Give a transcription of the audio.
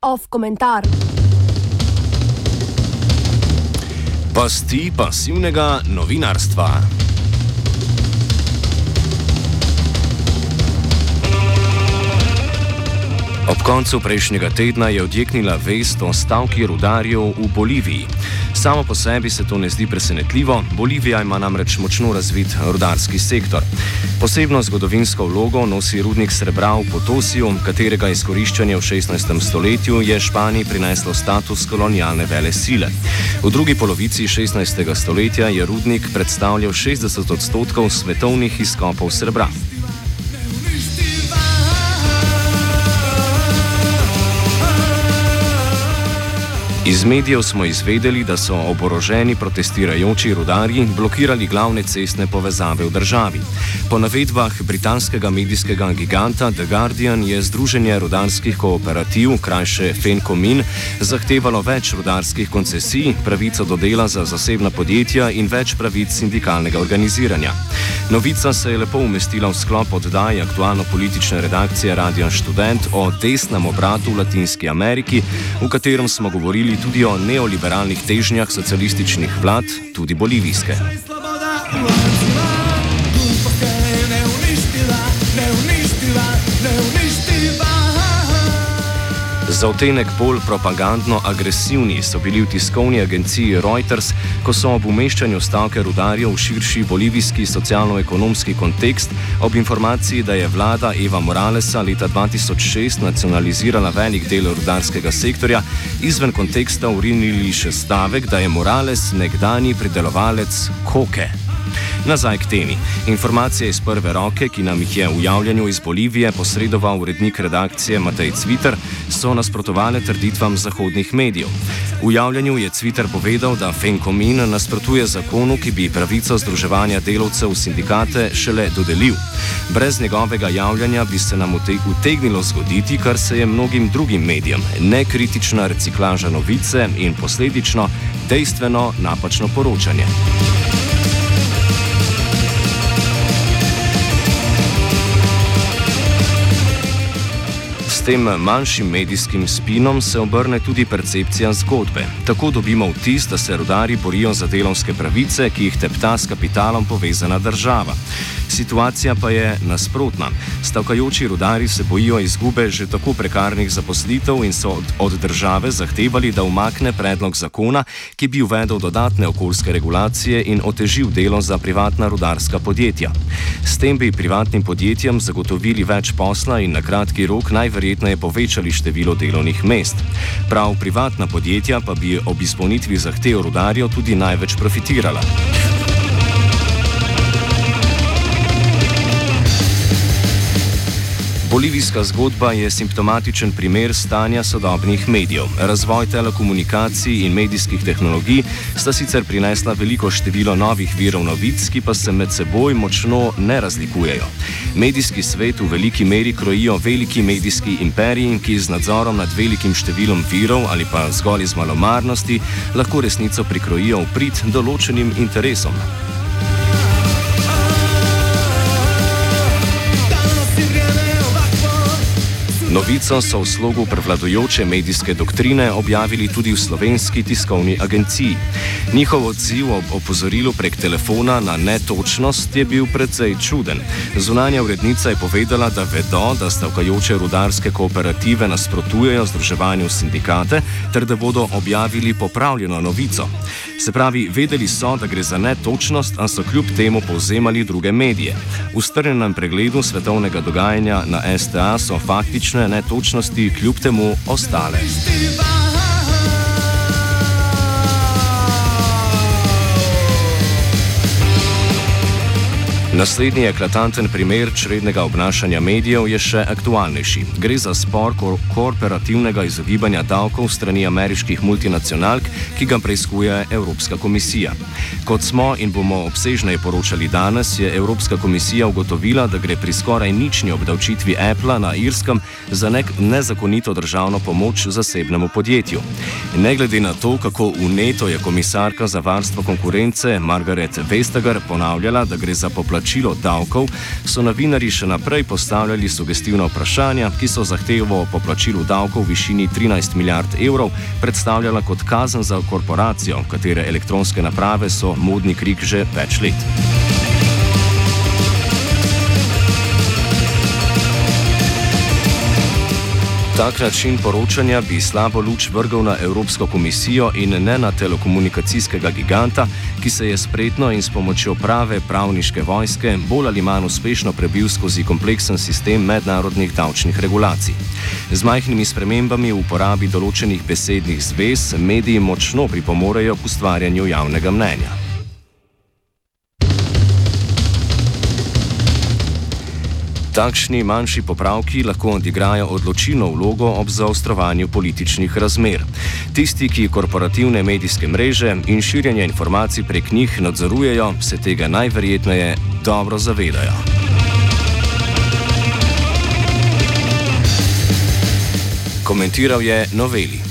Off komentar. Pasti pasivnega novinarstva. Ob koncu prejšnjega tedna je odjeknila vest o stavki rudarjev v Boliviji. Samo po sebi se to ne zdi presenetljivo, Bolivija ima namreč močno razvit rudarski sektor. Posebno zgodovinsko vlogo nosi rudnik srebra v Potosiju, katerega izkoriščanje v 16. stoletju je Španiji prineslo status kolonialne vele sile. V drugi polovici 16. stoletja je rudnik predstavljal 60 odstotkov svetovnih izkopov srebra. Iz medijev smo izvedeli, da so oboroženi protestirajoči rudarji blokirali glavne cestne povezave v državi. Po navedbah britanskega medijskega giganta The Guardian je Združenje rudarskih kooperativ, krajše FENCOMIN, zahtevalo več rudarskih koncesij, pravico do dela za zasebna podjetja in več pravic sindikalnega organiziranja. Novica se je lepo umestila v sklop oddaje aktualno-politične redakcije Radio Student o desnem obratu v Latinski Ameriki, v katerem smo govorili tudi o neoliberalnih težnjah socialističnih vlad, tudi bolivijske. Sloboda, Za otenek bolj propagandno agresivni so bili v tiskovni agenciji Reuters, ko so ob umeščanju stavke rudarjev v širši bolivijski socialno-ekonomski kontekst, ob informaciji, da je vlada Eva Moralesa leta 2006 nacionalizirala velik del rudarskega sektorja, izven konteksta urinili še stavek, da je Morales nekdani pridelovalec koke. Nazaj k temi. Informacije iz prve roke, ki nam jih je v javljanju iz Bolivije posredoval urednik redakcije Matej Cviter, so nasprotovale trditvam zahodnih medijev. V javljanju je Cviter povedal, da Fenkomin nasprotuje zakonu, ki bi pravico združevanja delavcev v sindikate šele dodelil. Brez njegovega javljanja bi se nam utegnilo zgoditi, kar se je mnogim drugim medijem, nekritična reciklaža novice in posledično dejstveno napačno poročanje. Tem manjšim medijskim spinom se obrne tudi percepcija zgodbe. Tako dobimo vtis, da se rodari borijo za delovske pravice, ki jih tepta s kapitalom povezana država. Situacija pa je nasprotna. Stavkajoči rudari se bojijo izgube že tako prekarnih zaposlitev in so od, od države zahtevali, da umakne predlog zakona, ki bi uvedel dodatne okoljske regulacije in otežil delo za privatna rudarska podjetja. S tem bi privatnim podjetjem zagotovili več posla in na kratki rok najverjetneje povečali število delovnih mest. Prav privatna podjetja pa bi ob izpolnitvi zahtev rudarjev tudi največ profitirala. Bolivijska zgodba je simptomatičen primer stanja sodobnih medijev. Razvoj telekomunikacij in medijskih tehnologij sta sicer prinesla veliko število novih virov novic, ki pa se med seboj močno ne razlikujejo. Medijski svet v veliki meri krojijo veliki medijski imperiji, ki z nadzorom nad velikim številom virov ali pa zgolj iz malomarnosti lahko resnico prikrojijo v prid določenim interesom. Novico so v slogu prevladujoče medijske doktrine objavili tudi v slovenski tiskovni agenciji. Njihov odziv ob opozorilu prek telefona na netočnost je bil precej čuden. Zunanja urednica je povedala, da vedo, da stavkajoče rudarske kooperative nasprotujejo združevanju sindikate ter da bodo objavili popravljeno novico. Se pravi, vedeli so, da gre za netočnost, a so kljub temu povzemali druge medije. V strnjenem pregledu svetovnega dogajanja na STA so faktične netočnosti kljub temu ostale. Naslednji eklatanten primer črednega obnašanja medijev je še aktualnejši. Gre za spor kor korporativnega izogibanja davkov strani ameriških multinacionalk, ki ga preizkuje Evropska komisija. Kot smo in bomo obsežneje poročali danes, je Evropska komisija ugotovila, da gre pri skoraj nični obdavčitvi Apple na Irskem za nek nezakonito državno pomoč zasebnemu podjetju. Ne glede na to, kako uneto je komisarka za varstvo konkurence Margaret Vestager ponavljala, da gre za poplačilo davkov, so novinari še naprej postavljali sugestivna vprašanja, ki so zahtevo po plačilu davkov v višini 13 milijard evrov predstavljala kot kazen za korporacijo, katere elektronske naprave so modni krik že več let. Tak način poročanja bi slabo luč vrgal na Evropsko komisijo in ne na telekomunikacijskega giganta, ki se je spretno in s pomočjo prave pravniške vojske bolj ali manj uspešno prebil skozi kompleksen sistem mednarodnih davčnih regulacij. Z majhnimi spremembami v uporabi določenih besednih zvez mediji močno pripomorejo k ustvarjanju javnega mnenja. Takšni manjši popravki lahko odigrajo odločilno vlogo ob zaostrovanju političnih razmer. Tisti, ki korporativne medijske mreže in širjenje informacij prek njih nadzorujejo, se tega najverjetneje dobro zavedajo. Komentiral je noveli.